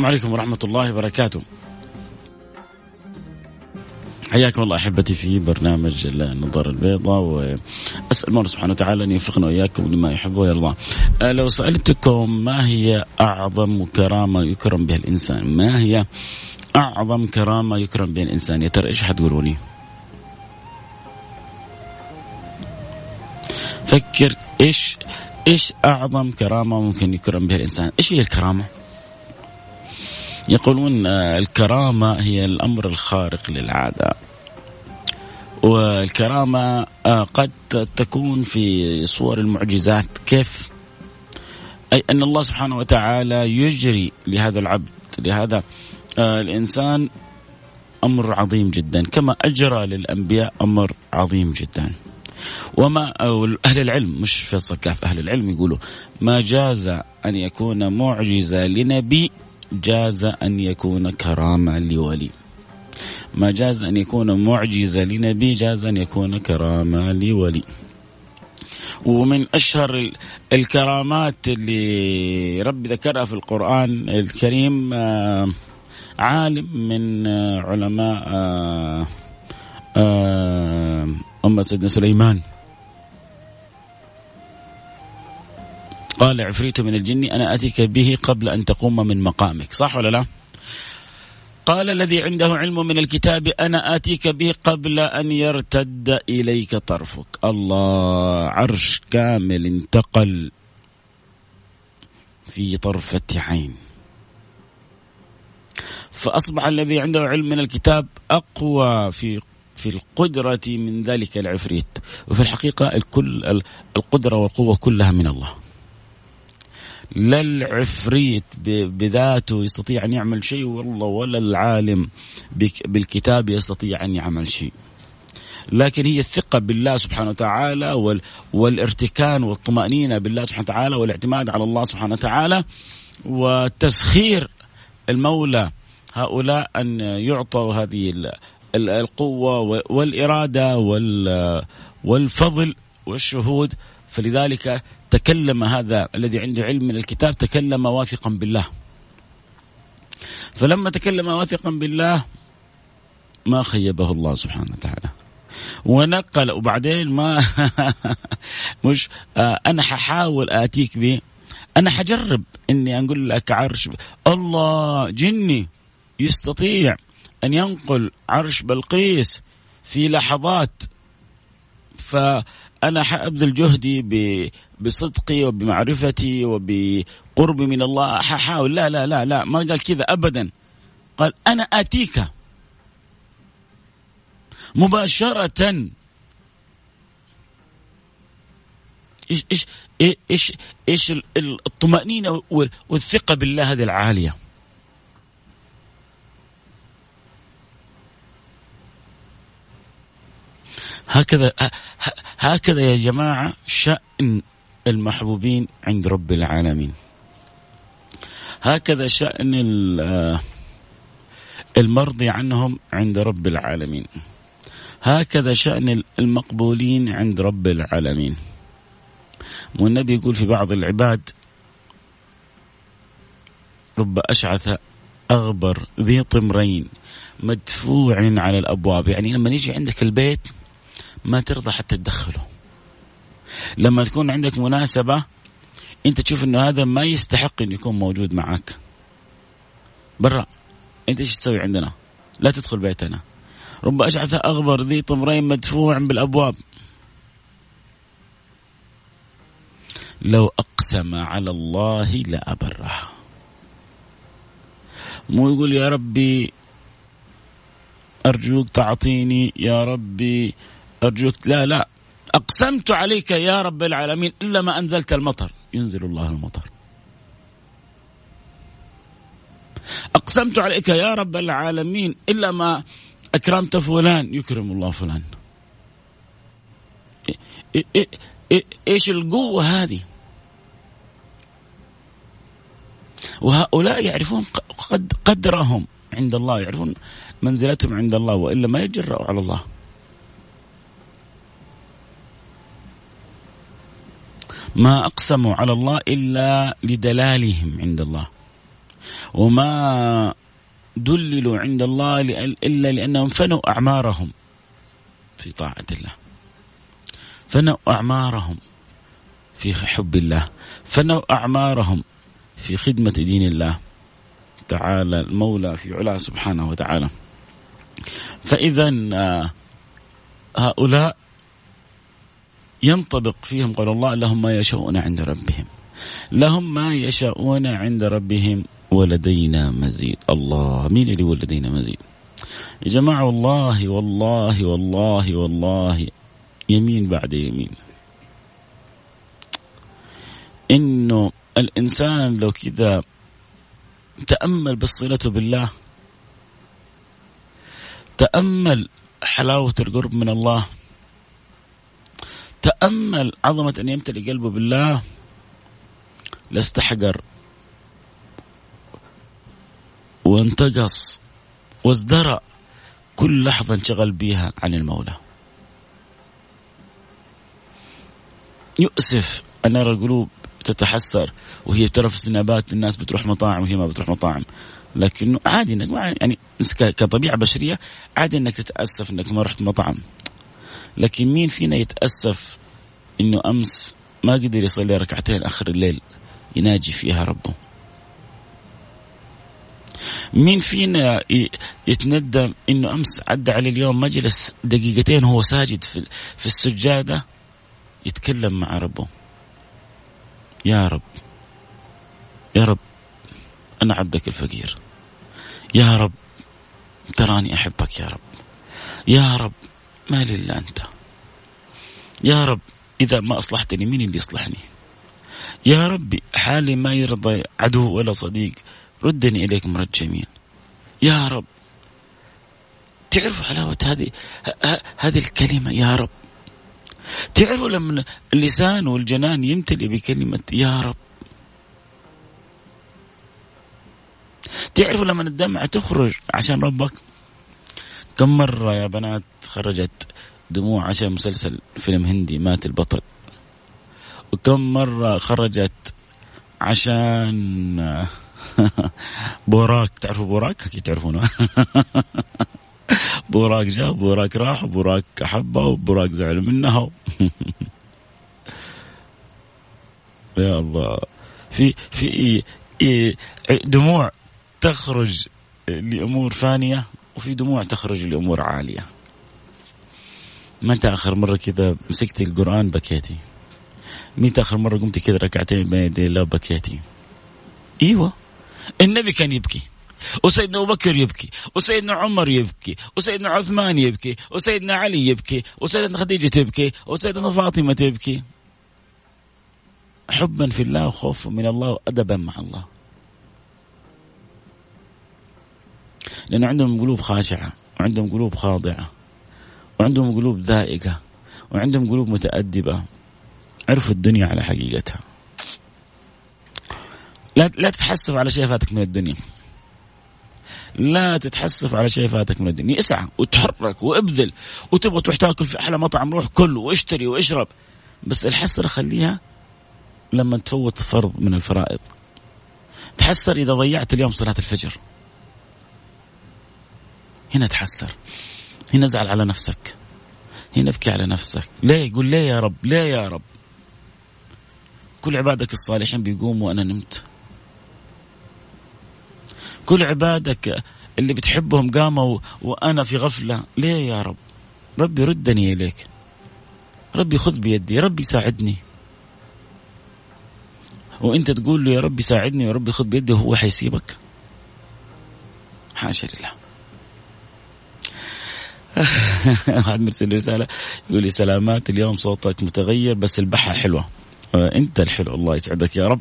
السلام عليكم ورحمة الله وبركاته حياكم الله أحبتي في برنامج النظاره البيضاء وأسأل الله سبحانه وتعالى أن يوفقنا وإياكم لما يحب ويرضى. أه، لو سألتكم ما هي أعظم كرامة يكرم بها الإنسان؟ ما هي أعظم كرامة يكرم بها الإنسان؟ يا ترى إيش حتقولوا لي؟ فكر إيش إيش أعظم كرامة ممكن يكرم بها الإنسان؟ إيش هي الكرامة؟ يقولون آه، الكرامة هي الأمر الخارق للعادة. والكرامة آه، قد تكون في صور المعجزات. كيف؟ أي أن الله سبحانه وتعالى يجري لهذا العبد لهذا آه، الإنسان أمر عظيم جدا. كما أجرى للأنبياء أمر عظيم جدا. وما أهل العلم مش فيصل كاف أهل العلم يقولوا ما جاز أن يكون معجزة لنبي جاز أن يكون كرامة لولي. ما جاز أن يكون معجزة لنبي جاز أن يكون كرامة لولي. ومن أشهر الكرامات اللي ربي ذكرها في القرآن الكريم آه، عالم من آه، علماء آه، أمة سيدنا سليمان. قال عفريت من الجن أنا أتيك به قبل أن تقوم من مقامك. صح ولا لا؟ قال الذي عنده علم من الكتاب أنا آتيك به قبل أن يرتد إليك طرفك. الله عرش كامل انتقل في طرفة عين. فأصبح الذي عنده علم من الكتاب أقوى في في القدرة من ذلك العفريت. وفي الحقيقة الكل القدرة والقوة كلها من الله. لا العفريت بذاته يستطيع أن يعمل شيء والله ولا العالم بالكتاب يستطيع أن يعمل شيء. لكن هي الثقة بالله سبحانه وتعالى وال والارتكان والطمأنينة بالله سبحانه وتعالى والاعتماد على الله سبحانه وتعالى وتسخير المولى هؤلاء أن يعطوا هذه القوة والإرادة والفضل والشهود فلذلك تكلم هذا الذي عنده علم من الكتاب تكلم واثقا بالله. فلما تكلم واثقا بالله ما خيبه الله سبحانه وتعالى. ونقل وبعدين ما مش آه أنا ححاول آتيك به أنا حجرب إني أقول لك عرش الله جني يستطيع أن ينقل عرش بلقيس في لحظات. ف أنا حابذل جهدي بصدقي وبمعرفتي وبقربي من الله. ححاول لا لا لا لا ما قال كذا ابدا. قال أنا آتيك مباشرة. إيش إيش إيش إيش الطمأنينة والثقة بالله هذه العالية؟ هكذا هكذا يا جماعة شأن المحبوبين عند رب العالمين. هكذا شأن المرضي عنهم عند رب العالمين. هكذا شأن المقبولين عند رب العالمين. والنبي يقول في بعض العباد رب أشعث أغبر ذي طمرين مدفوع على الأبواب. يعني لما يجي عندك البيت ما ترضى حتى تدخله. لما تكون عندك مناسبة أنت تشوف أنه هذا ما يستحق أن يكون موجود معك برا أنت إيش تسوي عندنا؟ لا تدخل بيتنا. رب أشعث أغبر ذي طمرين مدفوع بالأبواب. لو أقسم على الله لأبره. مو يقول يا ربي أرجوك تعطيني يا ربي أرجوك لا لا. أقسمت عليك يا رب العالمين إلا ما أنزلت المطر. ينزل الله المطر. أقسمت عليك يا رب العالمين إلا ما أكرمت فلان. يكرم الله فلان. إيش القوة هذه؟ وهؤلاء يعرفون قد قدرهم عند الله يعرفون منزلتهم عند الله وإلا ما يجرأوا على الله. ما اقسموا على الله إلا لدلالهم عند الله. وما دللوا عند الله إلا لأنهم فنوا أعمارهم في طاعة الله. فنوا أعمارهم في حب الله، فنوا أعمارهم في خدمة دين الله تعالى المولى في علاه سبحانه وتعالى فإذا آه، هؤلاء ينطبق فيهم قول الله لهم ما يشاءون عند ربهم. لهم ما يشاءون عند ربهم ولدينا مزيد. الله مين اللي ولدينا مزيد؟ يا جماعة والله والله والله والله. يمين بعد يمين. إنه الإنسان لو كذا تأمل بصلته بالله تأمل حلاوة القرب من الله تأمل عظمة أن يمتلئ قلبه بالله لاستحقر وانتقص وازدرى. كل لحظة انشغل بها عن المولى. يؤسف أن نرى القلوب تتحسر وهي ترى في النبات الناس بتروح مطاعم وهي ما بتروح مطاعم. لكنه عادي إنك يعني كطبيعة بشرية عادي إنك تتأسف إنك ما رحت مطعم. لكن مين فينا يتأسف إنه أمس ما قدر يصلي ركعتين آخر الليل يناجي فيها ربه؟ مين فينا يتندم إنه أمس عدى عليه اليوم مجلس دقيقتين وهو ساجد في في السجادة يتكلم مع ربه؟ يا رب يا رب أنا عبدك الفقير. يا رب تراني أحبك يا رب. يا رب ما لي إلا أنت. يا رب إذا ما أصلحتني مين اللي يصلحني؟ يا ربي حالي ما يرضى عدو ولا صديق ردني إليك مرد جميل يا رب تعرفوا حلاوة هذه هذه الكلمة يا رب. تعرفوا لما اللسان والجنان يمتلئ بكلمة يا رب؟ تعرفوا لما الدمعة تخرج عشان ربك؟ كم مرة يا بنات خرجت دموع عشان مسلسل فيلم هندي مات البطل؟ وكم مرة خرجت عشان بوراك؟ تعرفوا بوراك؟ أكيد تعرفونه. بوراك جاء بوراك راح بوراك أحبه وبوراك زعل منها يا الله. في في دموع تخرج لأمور فانية وفي دموع تخرج لأمور عالية. متى آخر مرة كذا مسكتي القرآن بكيتي؟ متى آخر مرة قمتي كذا ركعتين بين يدي الله بكيتي؟ أيوة. النبي كان يبكي. وسيدنا أبو بكر يبكي. وسيدنا عمر يبكي. وسيدنا عثمان يبكي. وسيدنا علي يبكي. وسيدنا خديجة تبكي. وسيدنا فاطمة تبكي. حبا في الله وخوفا من الله وادبا مع الله. لأن عندهم قلوب خاشعة وعندهم قلوب خاضعة وعندهم قلوب ذائقة وعندهم قلوب متأدبة. عرفوا الدنيا على حقيقتها. لا لا تتحسف على شيء فاتك من الدنيا. لا تتحسف على شيء فاتك من الدنيا. اسعى وتحرك وابذل وتبغى تروح تاكل في أحلى مطعم روح كل واشتري واشرب. بس الحسرة خليها لما تفوت فرض من الفرائض. تحسر إذا ضيعت اليوم صلاة الفجر. هنا تحسر. هنا ازعل على نفسك. هنا ابكي على نفسك. ليه؟ قول ليه يا رب؟ ليه يا رب؟ كل عبادك الصالحين بيقوموا وأنا نمت. كل عبادك اللي بتحبهم قاموا وأنا في غفلة. ليه يا رب؟ ربي ردني إليك. ربي خذ بيدي. ربي ساعدني. وإنت تقول له يا ربي ساعدني يا ربي خذ بيدي وهو حيسيبك. حاشا لله واحد مرسل رسالة يقول لي سلامات اليوم صوتك متغير بس البحة حلوة أنت الحلو الله يسعدك يا رب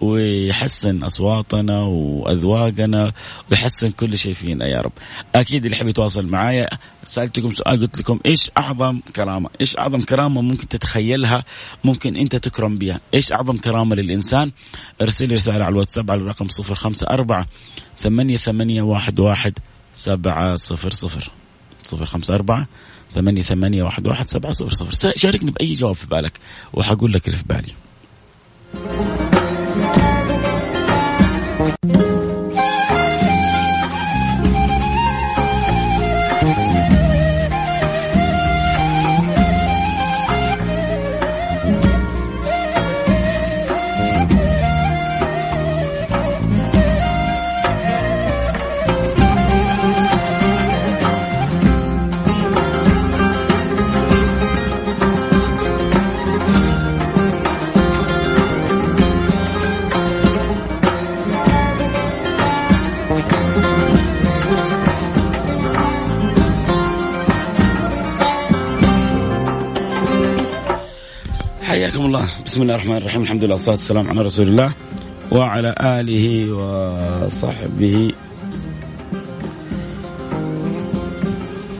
ويحسن أصواتنا وأذواقنا ويحسن كل شيء فينا يا رب. أكيد اللي يحب يتواصل معايا سألتكم سؤال قلت لكم إيش أعظم كرامة؟ إيش أعظم كرامة ممكن تتخيلها ممكن أنت تكرم بها؟ إيش أعظم كرامة للإنسان؟ ارسل لي رسالة على الواتساب على الرقم 054 ثمانية ثمانية واحد واحد سبعة صفر صفر صفر خمسة أربعة ثمانية ثمانية واحد واحد سبعة صفر صفر. شاركني بأي جواب في بالك وحقول لك اللي في بالي. حياكم الله. بسم الله الرحمن الرحيم. الحمد لله والصلاة والسلام على رسول الله وعلى آله وصحبه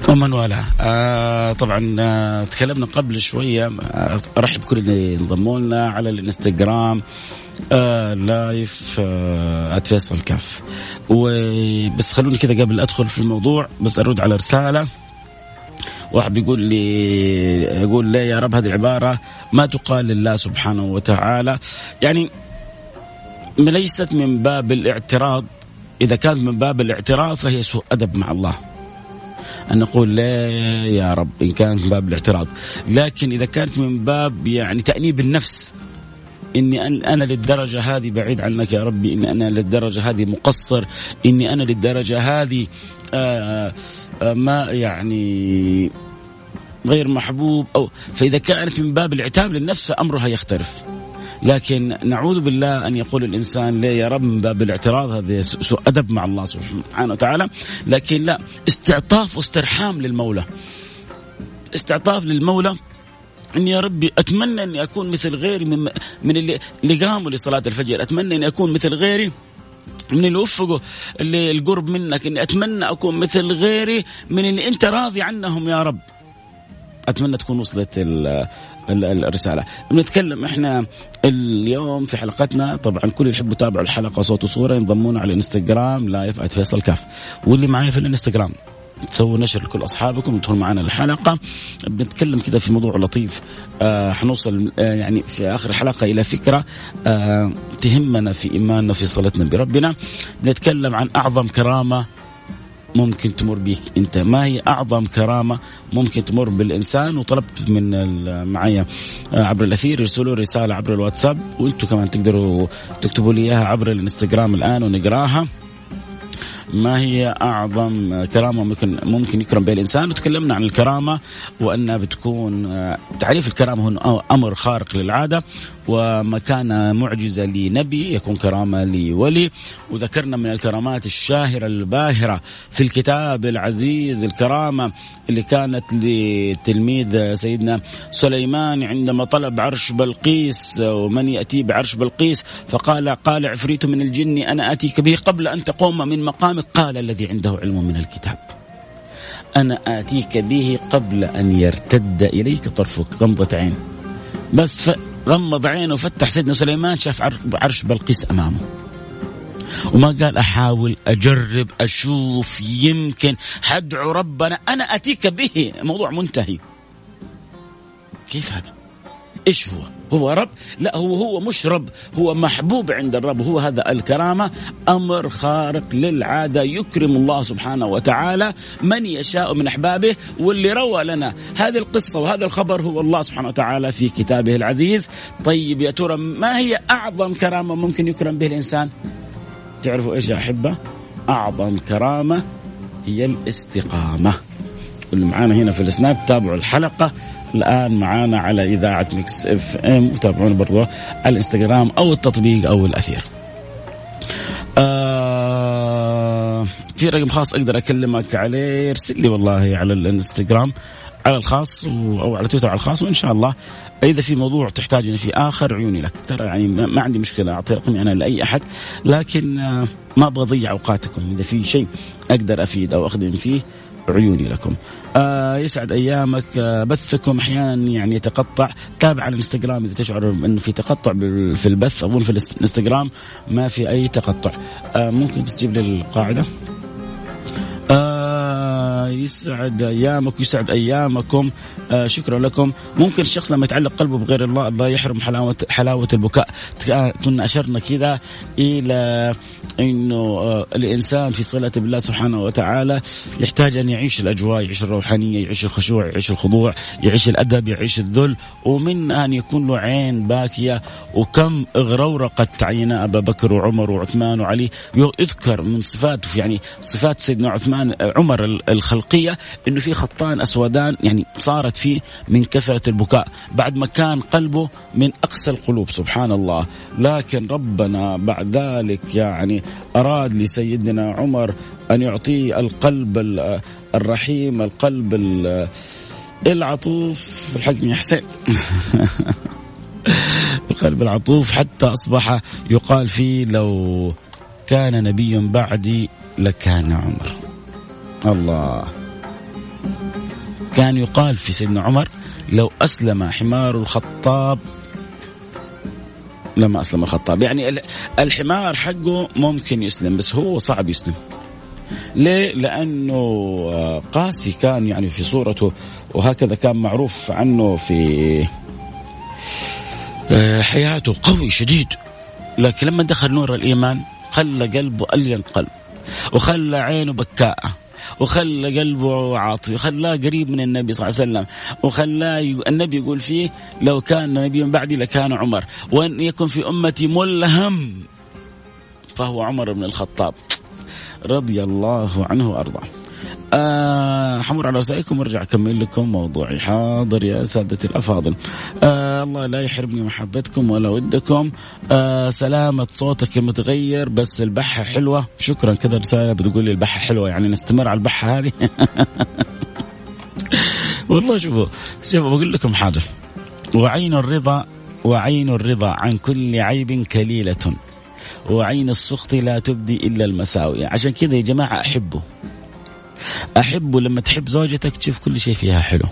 ومن والاه. آه طبعا آه تكلمنا قبل شوية. آه أرحب كل اللي انضموا لنا على الانستغرام آه لايف آه فيصل كاف وبس خلوني كذا قبل أدخل في الموضوع بس أرد على رسالة. واحد بيقول لي يقول لي يا رب هذه العبارة ما تقال لله سبحانه وتعالى. يعني ليست من باب الاعتراض. إذا كانت من باب الاعتراض فهي سوء أدب مع الله. أن نقول لا يا رب إن كانت من باب الاعتراض. لكن إذا كانت من باب يعني تأنيب النفس إني أنا للدرجة هذه بعيد عنك يا ربي إني أنا للدرجة هذه مقصر إني أنا للدرجة هذه آآ آآ ما يعني غير محبوب أو فإذا كانت من باب العتاب للنفس فأمرها يختلف. لكن نعوذ بالله أن يقول الإنسان لا يا رب من باب الاعتراض هذا سوء أدب مع الله سبحانه وتعالى. لكن لا استعطاف واسترحام للمولى. استعطاف للمولى إني يا ربي أتمنى إني أكون مثل غيري من من اللي اللي قاموا لصلاة الفجر، أتمنى إني أكون مثل غيري من اللي وفقوا القرب منك إني أتمنى أكون مثل غيري من اللي أنت راضي عنهم يا رب. أتمنى تكون وصلت الرسالة. بنتكلم إحنا اليوم في حلقتنا طبعا كل اللي يحبوا يتابعوا الحلقة صوت وصورة ينضمون على الإنستغرام لايف @فيصل كاف واللي معي في الإنستغرام تسووا نشر لكل أصحابكم وتدخلوا معنا الحلقة. بنتكلم كذا في موضوع لطيف. آه حنوصل آه يعني في آخر الحلقة إلى فكرة آه تهمنا في إيماننا في صلتنا بربنا. بنتكلم عن أعظم كرامة ممكن تمر بك أنت. ما هي أعظم كرامة ممكن تمر بالإنسان؟ وطلبت من معايا عبر الأثير يرسلوا رسالة عبر الواتساب وأنتم كمان تقدروا تكتبوا لي إياها عبر الإنستغرام الآن ونقراها. ما هي أعظم كرامة ممكن ممكن يكرم بها الإنسان؟ وتكلمنا عن الكرامة وأنها بتكون تعريف الكرامة هو أمر خارق للعادة ومكانة معجزة لنبي يكون كرامة لولي. وذكرنا من الكرامات الشاهرة الباهرة في الكتاب العزيز الكرامة اللي كانت لتلميذ سيدنا سليمان عندما طلب عرش بلقيس ومن يأتي بعرش بلقيس؟ فقال قال عفريت من الجن أنا آتيك به قبل أن تقوم من مقامك. قال الذي عنده علم من الكتاب. أنا آتيك به قبل أن يرتد إليك طرفك. غمضة عين. بس غمض عينه وفتح سيدنا سليمان شاف عرش بلقيس أمامه. وما قال أحاول أجرب أشوف يمكن حدعو ربنا أنا أتيك به. موضوع منتهي. كيف هذا؟ إيش هو؟ هو رب؟ لا هو هو مش رب هو محبوب عند الرب هو هذا الكرامة. أمر خارق للعادة يكرم الله سبحانه وتعالى. من يشاء من أحبابه واللي روى لنا هذه القصة وهذا الخبر هو الله سبحانه وتعالى في كتابه العزيز. طيب يا ترى ما هي أعظم كرامة ممكن يكرم به الإنسان؟ تعرفوا إيش يا أحبة؟ أعظم كرامة هي الاستقامة. اللي معانا هنا في السناب تابعوا الحلقة. الآن معانا على إذاعة ميكس إف إم. وتابعونا برضو الإنستغرام أو التطبيق أو الأثير. آه في رقم خاص أقدر أكلمك عليه ارسل لي والله على الإنستغرام على الخاص أو على تويتر على الخاص وإن شاء الله إذا في موضوع تحتاجني في آخر عيوني لك. ترى يعني ما عندي مشكلة أعطي رقمي أنا لأي أحد لكن آه، ما أبغى اضيع أوقاتكم. إذا في شيء أقدر أفيد أو أخدم فيه عيوني لكم. آه يسعد أيامك. آه بثكم أحيانا يعني يتقطع. تابع على الإنستغرام إذا تشعر انه في تقطع في البث اظن في الإنستغرام ما في أي تقطع. آه ممكن بس تجيب لي القاعده آه يسعد أيامك ويسعد أيامكم. آه شكرا لكم. ممكن الشخص لما يتعلق قلبه بغير الله الله يحرم حلاوه حلاوة البكاء. كنا أشرنا كذا إلى إنه آه الإنسان في صلة بالله سبحانه وتعالى يحتاج أن يعيش الأجواء يعيش الروحانية يعيش الخشوع يعيش الخضوع يعيش الأدب يعيش الذل ومن أن يكون له عين باكية. وكم اغرورقت عينا أبا بكر وعمر وعثمان وعلي. يذكر من صفات يعني صفات سيدنا عثمان عمر الخلقية إنه في خطان أسودان يعني صارت فيه من كثرة البكاء بعد ما كان قلبه من اقسى القلوب سبحان الله. لكن ربنا بعد ذلك يعني أراد لسيدنا عمر أن يعطيه القلب الرحيم القلب العطوف الحجم يا حسين. القلب العطوف حتى أصبح يقال فيه لو كان نبي بعدي لكان عمر. الله. كان يقال في سيدنا عمر لو أسلم حمار الخطاب لما أسلم الخطاب. يعني الحمار حقه ممكن يسلم بس هو صعب يسلم. ليه؟ لأنه آه، قاسي كان يعني في صورته وهكذا كان معروف عنه في آه، حياته قوي شديد. لكن لما دخل نور الإيمان خلى قلبه ألين قلب وخلى عينه بكاءة. وخلى قلبه عاطفي وخلاه قريب من النبي صلى الله عليه وسلم وخلاه النبي يقول فيه لو كان نبي بعدي لكان عمر وإن يكن في أمتي ملهم فهو عمر بن الخطاب رضي الله عنه وأرضاه. آه حمر على رسائلكم وارجع أكمل لكم موضوعي. حاضر يا سادتي الأفاضل. آه الله لا يحرمني محبتكم ولا ودكم. آه سلامة صوتك متغير بس البحة حلوة. شكرا كذا رسالة بتقول لي البحة حلوة يعني نستمر على البحة هذه. والله شوفوا شوفوا بقول لكم حاجة وعين الرضا وعين الرضا عن كل عيب كليلة. وعين السخط لا تبدي إلا المساوئ عشان كذا يا جماعة أحبه أحبه لما تحب زوجتك تشوف كل شيء فيها حلو.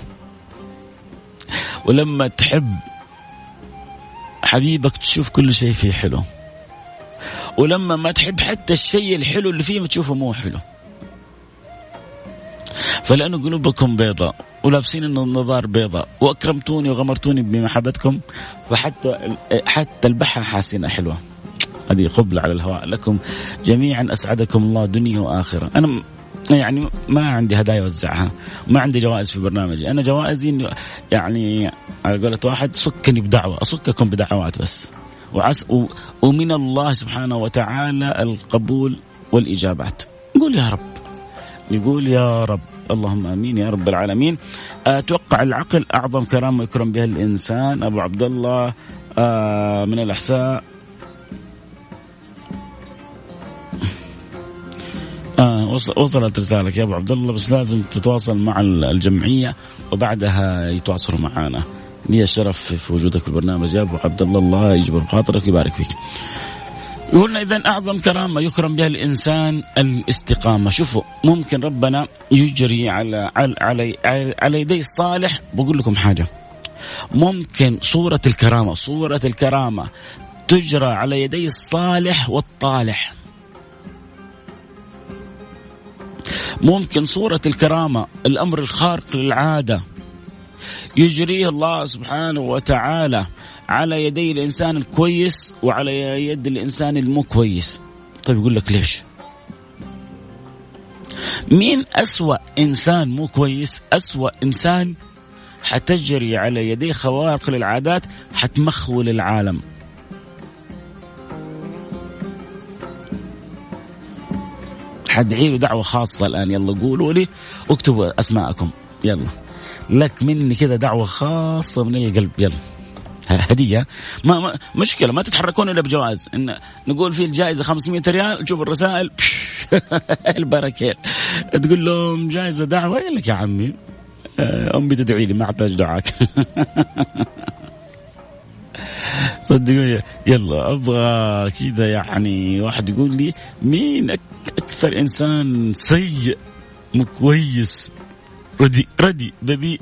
ولما تحب حبيبك تشوف كل شيء فيه حلو. ولما ما تحب حتى الشيء الحلو اللي فيه تشوفه مو حلو. فلأنه قلوبكم بيضاء ولابسين النظار بيضاء وأكرمتوني وغمرتوني بمحبتكم فحتى حتى البحة حاسينها حلوة. هذه قبلة على الهواء لكم. جميعا أسعدكم الله دنيا وآخرة. أنا يعني ما عندي هدايا أوزعها. ما عندي جوائز في برنامجي. أنا جوائزي إنه يعني على قولة واحد صكني بدعوة. اصككم بدعوات بس. وعس ومن الله سبحانه وتعالى القبول والإجابات. نقول يا رب. نقول يا رب. اللهم آمين يا رب العالمين. أتوقع العقل أعظم كرامه يكرم بها الإنسان. أبو عبد الله آه، من الأحساء. وصلت رسالك يا أبو عبد الله بس لازم تتواصل مع الجمعية وبعدها يتواصلوا معنا لي الشرف في وجودك في البرنامج يا أبو عبد الله الله يجبر بخاطرك ويبارك فيك. قلنا اذا أعظم كرامة يكرم بها الإنسان الاستقامة، شوفوا ممكن ربنا يجري على على على, على يدي الصالح بقول لكم حاجة. ممكن صورة الكرامة، صورة الكرامة تجرى على يدي الصالح والطالح. ممكن صورة الكرامة الأمر الخارق للعادة. يجريه الله سبحانه وتعالى على يدي الإنسان الكويس وعلى يد الإنسان المو كويس طيب يقول لك ليش؟ مين أسوأ إنسان مو كويس أسوأ إنسان حتجري على يديه خوارق للعادات حتمخول العالم. حدعي له دعوه خاصة الآن. يلا قولوا لي اكتبوا أسماءكم. يلا. لك مني كذا دعوة خاصة من القلب. يلا. هدية. ما, ما مشكلة ما تتحركون إلا بجوائز. إن نقول في الجائزة 500 ريال تشوف الرسائل. البركة. تقول لهم جائزة دعوة؟ يقول لك يا عمي آه، أمي تدعي لي ما أحتاج دعاك. صدقوني. يلا أبغى كذا يعني واحد يقول لي مين أكثر إنسان سيء مو كويس ردي ردي بذيء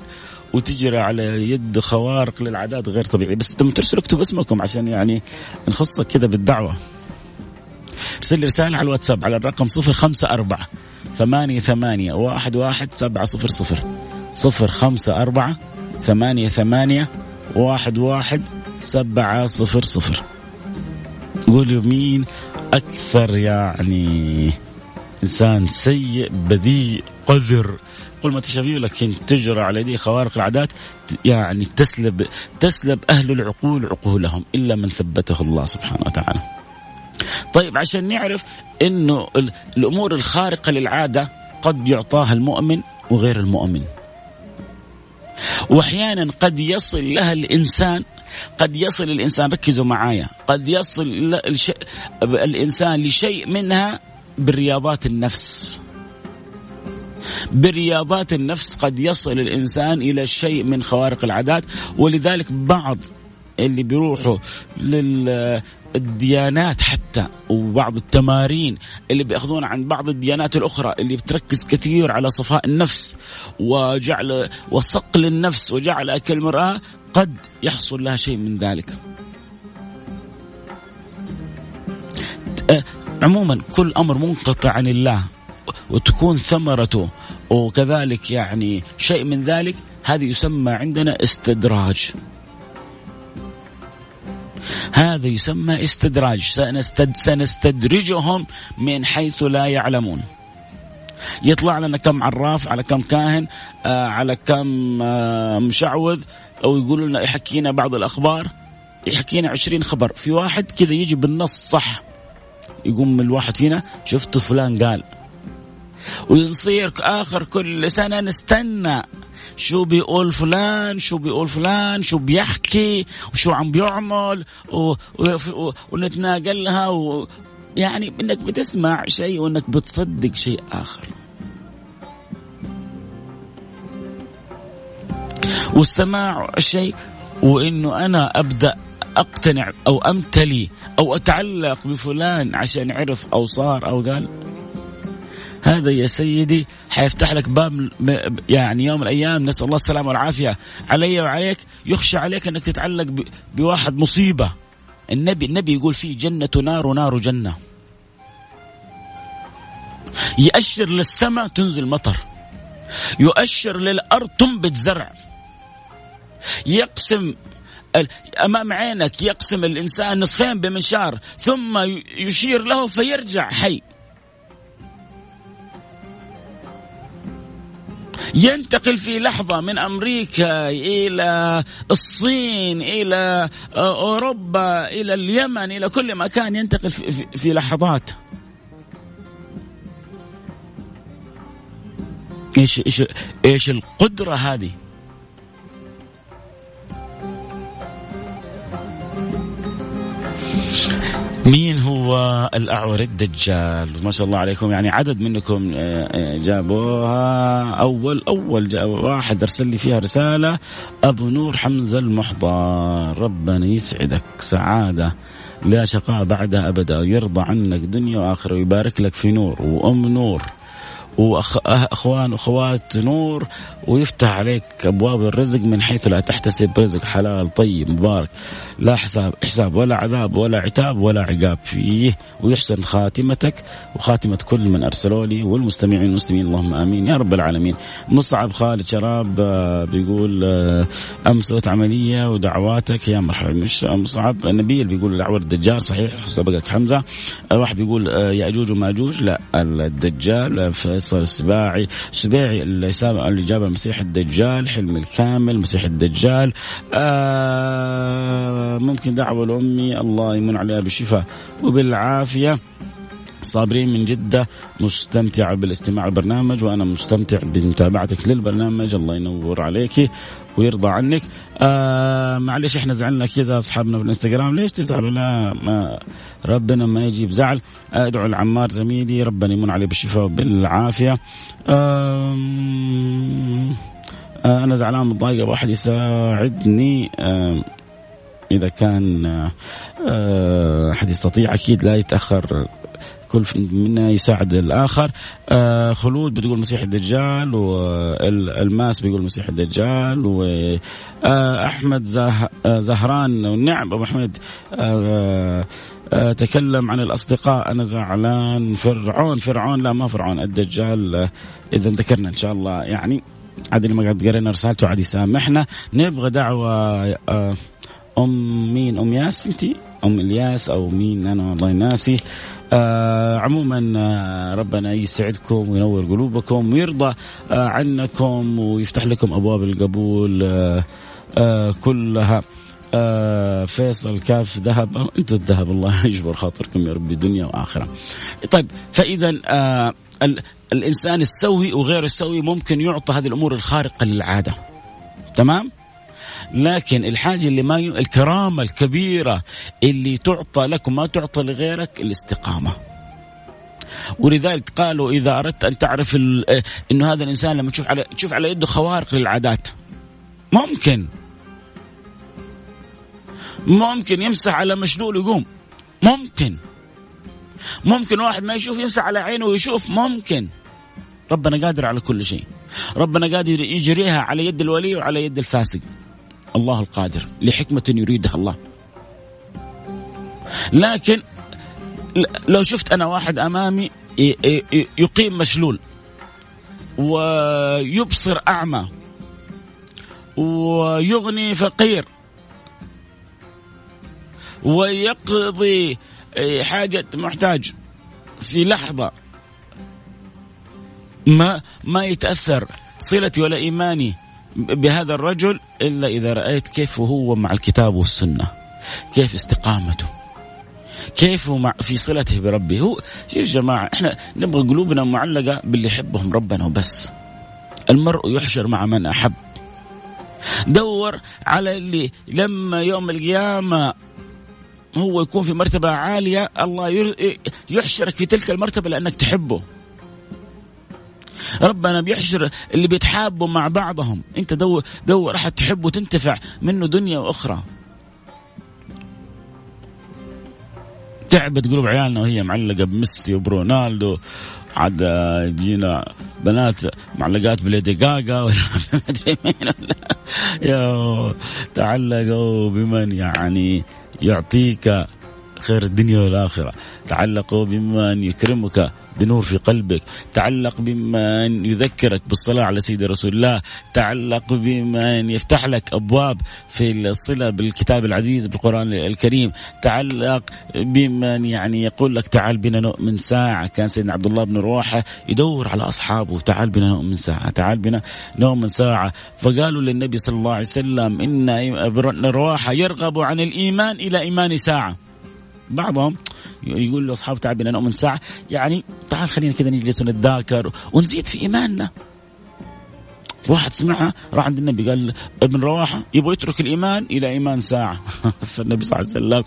وتجرى على يد خوارق للعادات غير طبيعيه بس لما ترسل اكتب اسمكم عشان يعني نخصك كذا بالدعوة. ارسل لي رسالة على الواتساب على الرقم صفر خمسة أربعة ثمانية ثمانية واحد واحد سبعة صفر صفر صفر خمسة أربعة ثمانية ثمانية واحد واحد سبعة صفر صفر. قولوا مين أكثر يعني إنسان سيء بذيء قذر. قل ما تشاء لكن تجرى على يديه خوارق العادات يعني تسلب تسلب أهل العقول عقولهم إلا من ثبته الله سبحانه وتعالى. طيب عشان نعرف إنه الأمور الخارقة للعادة قد يعطاها المؤمن وغير المؤمن. وأحيانا قد يصل لها الإنسان قد يصل الإنسان ركزوا معايا قد يصل الإنسان لشيء منها بالرياضات النفس برياضات النفس قد يصل الإنسان إلى شيء من خوارق العادات ولذلك بعض اللي بيروحوا للديانات حتى وبعض التمارين اللي بياخذونها عن بعض الديانات الأخرى اللي بتركز كثير على صفاء النفس وجعل وصقل النفس وجعل أكل المرأة قد يحصل لها شيء من ذلك. عموما كل أمر منقطع عن الله وتكون ثمرته وكذلك يعني شيء من ذلك هذه يسمى عندنا استدراج. هذا يسمى استدراج. سنستد سنستدرجهم من حيث لا يعلمون. يطلع لنا كم عراف على كم كاهن آه على كم آه مشعوذ أو يقول لنا يحكينا بعض الأخبار يحكينا عشرين خبر. في واحد كذا يجي بالنص صح. يقوم الواحد فينا شفت فلان قال ونصير آخر كل سنة نستنى شو بيقول فلان شو بيقول فلان شو بيحكي وشو عم بيعمل و... و... ونتناقلها و... يعني إنك بتسمع شيء وإنك بتصدق شيء آخر. والسماع شيء وإنه أنا أبدأ أقتنع أو أمتلي أو أتعلق بفلان عشان عرف أو صار أو قال. هذا يا سيدي حيفتح لك باب يعني يوم من الأيام. نسأل الله السلامة والعافية. علي وعليك. يخشى عليك أنك تتعلق بواحد مصيبة. النبي النبي يقول فيه جنة نار ونار جنة. يأشر للسماء تنزل مطر يؤشر للأرض تنبت زرع. يقسم أمام عينك يقسم الإنسان نصفين بمنشار ثم يشير له فيرجع حي ينتقل في لحظة من أمريكا إلى الصين إلى أوروبا إلى اليمن إلى كل مكان ينتقل في, لحظات إيش إيش إيش القدرة هذه؟ مين هو الأعور الدجال؟ ما شاء الله عليكم. يعني عدد منكم آه، آه، جابوها. أول أول جاب واحد أرسل لي فيها رسالة. أبو نور حمزة المحضر ربنا يسعدك. سعادة لا شقاء بعدها أبدا. يرضى عنك دنيا وآخرة ويبارك لك في نور. وأم نور واخوان وأخوات نور ويفتح عليك أبواب الرزق من حيث لا تحتسب رزق حلال طيب مبارك. لا حساب حساب ولا عذاب ولا عتاب ولا عقاب فيه. ويحسن خاتمتك وخاتمة كل من ارسلوا لي والمستمعين. المسلمين اللهم آمين. يا رب العالمين. مصعب خالد شراب آه، بيقول آه، أمس عملية ودعواتك. يا مرحبا. مش مصعب. نبيل بيقول الاعور الدجال صحيح؟ سبقك حمزة. واحد بيقول آه، ياجوج ومأجوج؟ لا الدجال في فيصل السباعي السباعي اللي جاب المسيح الدجال حلم الكامل مسيح الدجال. آه ممكن دعوة لأمي الله يمن عليها بالشفاء وبالعافية. صابرين من جدة مستمتعة بالاستماع البرنامج وأنا مستمتع بمتابعتك للبرنامج. الله ينور عليك ويرضى عنك. آه معلش إحنا زعلنا كذا أصحابنا في الإنستغرام. ليش تزعلوا؟ لا ما ربنا ما يجيب زعل. ادعو العمار زميلي ربنا يمن عليه بالشفاء وبالعافية. آه آه أنا زعلان متضايق أبغى أحد يساعدني. آه إذا كان آه، أحد يستطيع أكيد لا يتأخر. كل منا يساعد الآخر. آه خلود بتقول مسيح الدجال والماس بيقول مسيح الدجال واحمد زه... آه، زهران والنعم أبو أحمد آه آه تكلم عن الأصدقاء. أنا زعلان. فرعون فرعون. لا ما فرعون الدجال. آه إذا ذكرنا إن شاء الله. يعني عاد اللي ما قد قرينا رسالته عاد يسامحنا. نبغى دعوة آه أم مين؟ أم ياس انت أم الياس أو مين؟ أنا والله ناسي. آه عموما آه ربنا يسعدكم وينور قلوبكم ويرضى آه عنكم ويفتح لكم أبواب القبول آه آه كلها آه فيصل كاف ذهب أنتم الذهب الله يجبر خاطركم يا ربي دنيا وآخرة. طيب فاذا آه الإنسان السوي وغير السوي ممكن يعطى هذه الأمور الخارقة للعادة. تمام؟ لكن الحاجة اللي ما ي... الكرامة الكبيرة اللي تعطى لك وما تعطى لغيرك الاستقامة. ولذلك قالوا إذا أردت أن تعرف ال... أنه هذا الإنسان لما تشوف على تشوف على يده خوارق للعادات. ممكن. ممكن يمسح على مشلول يقوم ممكن. ممكن واحد ما يشوف يمسح على عينه ويشوف. ممكن. ربنا قادر على كل شيء. ربنا قادر يجريها على يد الولي وعلى يد الفاسق. الله القادر لحكمة يريدها الله. لكن لو شفت أنا واحد أمامي يقيم مشلول ويبصر أعمى ويغني فقير ويقضي حاجة محتاج في لحظة ما ما يتأثر صلتي ولا إيماني بهذا الرجل إلا إذا رأيت كيف هو مع الكتاب والسنة كيف استقامته كيف مع في صلته بربه. هو يا جماعة إحنا نبغى قلوبنا معلقة باللي يحبهم ربنا وبس. المرء يحشر مع من أحب. دور على اللي لما يوم القيامة هو يكون في مرتبة عالية الله يحشرك في تلك المرتبة لأنك تحبه. ربنا بيحشر اللي بيتحابوا مع بعضهم. انت دور دور راح تحب وتنتفع منه دنيا وأخرى. تعبت قلوب عيالنا وهي معلقة بميسي وبرونالدو. عاد يجينا بنات معلقات بليدي جاجا ولا. يا تعلقوا بمن يعني يعطيك خير الدنيا والآخرة. تعلقوا بمن يكرمك بنور في قلبك. تعلق بمن يذكرك بالصلاة على سيد رسول الله. تعلق بمن يفتح لك أبواب في الصلة بالكتاب العزيز بالقرآن الكريم. تعلق بمن يعني يقول لك تعال بنا نؤمن ساعة. كان سيدنا عبد الله بن رواحة يدور على أصحابه. تعال بنا نؤمن ساعة. تعال بنا نؤمن ساعة. فقالوا للنبي صلى الله عليه وسلم إن رواحة يرغب عن الإيمان إلى إيمان ساعة. بعضهم يقول لاصحابه تعال بنا نؤمن ساعة. يعني تعال خلينا كذا نجلس ونتذاكر ونزيد في إيماننا. واحد سمعها راح عند النبي قال ابن رواحة يبغى يترك الإيمان إلى إيمان ساعة. فالنبي صلى الله عليه وسلم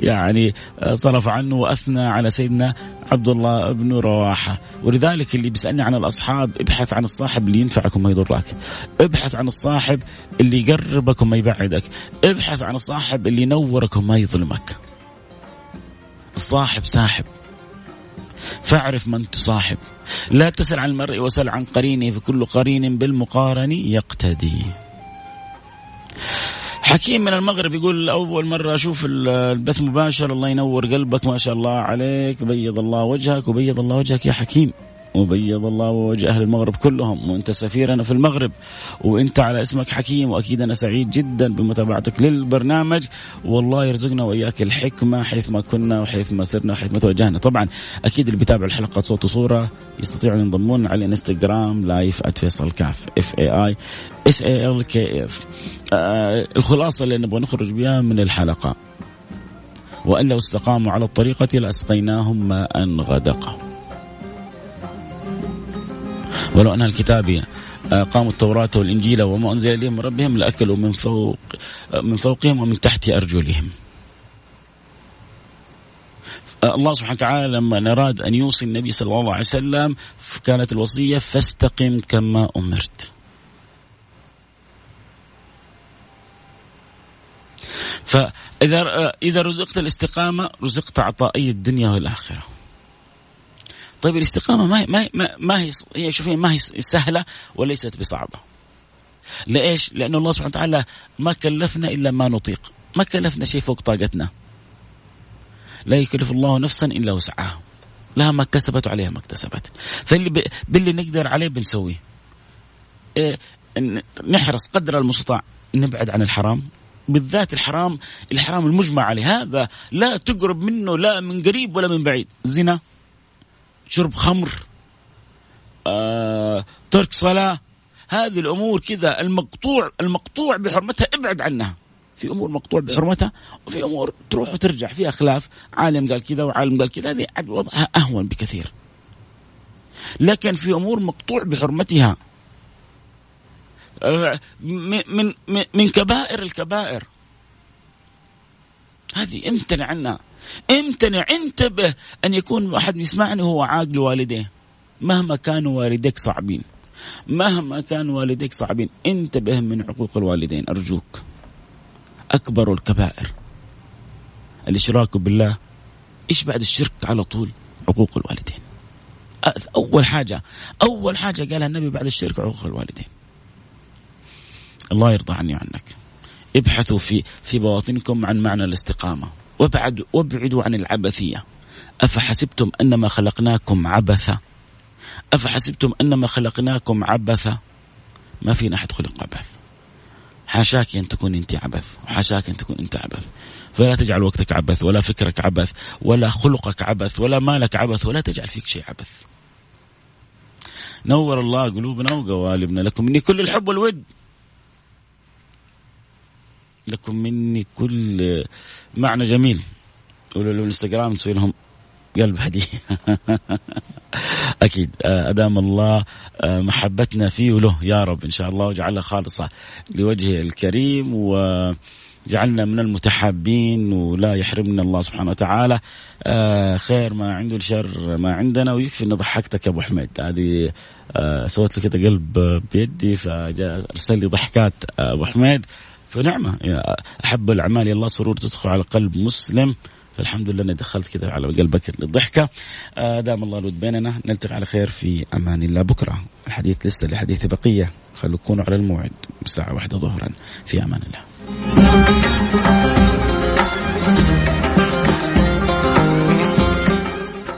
يعني صرف عنه وأثنى على سيدنا عبد الله بن رواحة. ولذلك اللي بيسألني عن الأصحاب ابحث عن الصاحب اللي ينفعك وما يضرك. ابحث عن الصاحب اللي يقربك وما يبعدك. ابحث عن الصاحب اللي ينورك وما يظلمك. الصاحب ساحب. فاعرف من تصاحب. لا تسل عن المرء وسل عن قرينه فكل قرين بالمقارن يقتدي. حكيم من المغرب يقول أول مرة أشوف البث مباشر الله ينور قلبك ما شاء الله عليك بيض الله وجهك وبيض الله وجهك يا حكيم. وبيض الله وجه أهل المغرب كلهم وأنت سفيرنا في المغرب وأنت على اسمك حكيم وأكيد أنا سعيد جدا بمتابعتك للبرنامج. والله يرزقنا وإياك الحكمة حيث ما كنا وحيث ما سرنا وحيث ما توجهنا طبعا أكيد اللي بيتابع الحلقة صوت وصورة يستطيعوا ينضمون على الانستغرام live @فيصل كاف F A I S A L K F الخلاصة اللي نبغى نخرج بها من الحلقة. وأن لو استقاموا على الطريقة لأسقيناهم ماء غدقا ولو أن الكتاب قاموا التوراة والإنجيل وما أنزل إليهم من ربهم لأكلوا من فوق من فوقهم ومن تحت أرجلهم. الله سبحانه وتعالى لما أراد أن يوصي النبي صلى الله عليه وسلم كانت الوصية فاستقم كما أمرت. فإذا إذا رزقت الاستقامة رزقت عطائي الدنيا والآخرة. طيب الاستقامة ما هي ما هي ما هي هي شوفي ما هي سهلة وليست بصعبة. لإيش؟ لأن الله سبحانه وتعالى ما كلفنا إلا ما نطيق. ما كلفنا شيء فوق طاقتنا. لا يكلف الله نفسا إلا وسعها. لها ما كسبت وعليها ما اكتسبت. فاللي باللي نقدر عليه بنسويه. إيه نحرص قدر المستطاع نبعد عن الحرام. بالذات الحرام الحرام المجمع عليه. هذا لا تقرب منه لا من قريب ولا من بعيد. زنا. شرب خمر آه، ترك صلاة. هذه الأمور كذا المقطوع المقطوع بحرمتها ابعد عنها. في أمور مقطوع بحرمتها وفي أمور تروح وترجع. فيها خلاف عالم قال كذا وعالم قال كذا هذه وضعها أهون بكثير. لكن في أمور مقطوع بحرمتها آه، من من من كبائر الكبائر. هذه امتنع عنها. امتنع انتبه أن يكون احد يسمعني وهو عاق لوالديه مهما كانوا والديك صعبين. مهما كانوا والديك صعبين. انتبه من عقوق الوالدين. أرجوك. أكبر الكبائر. الإشراك بالله. إيش بعد الشرك على طول؟ عقوق الوالدين. أول حاجة أول حاجة قالها النبي بعد الشرك عقوق الوالدين. الله يرضى عني عنك ابحثوا في في بواطنكم عن معنى الاستقامة. وابعدوا وابعدوا عن العبثية. أفحسبتم أنما خلقناكم عبثا؟ أفحسبتم أنما خلقناكم عبثا؟ ما فينا أحد خلق عبث. حاشاك أن تكون أنت عبث وحاشاك أن تكون أنت عبث. فلا تجعل وقتك عبث ولا فكرك عبث ولا خلقك عبث ولا مالك عبث ولا تجعل فيك شيء عبث. نور الله قلوبنا وقوالبنا لكم مني كل الحب والود. لكم مني كل معنى جميل. قولوا له الإنستغرام نسوي لهم قلب هدية. أكيد آه، أدام الله آه، محبتنا فيه وله يا رب إن شاء الله وجعلها خالصة لوجهه الكريم وجعلنا من المتحابين ولا يحرمنا الله سبحانه وتعالى. آه، خير ما عنده الشر ما عندنا ويكفي اني ضحكتك يا أبو حميد. هذه سويت له كذا قلب بيدي فارسل لي ضحكات أبو حميد. فنعمه أحب الأعمال يا الله سرور تدخل على قلب مسلم. فالحمد لله اني دخلت كذا على قلبك للضحكة. آه، دام الله الود بيننا نلتقي على خير في أمان الله. بكرة الحديث لسه لحديث بقية. خلوا على الموعد. الساعة واحدة ظهرا. في أمان الله.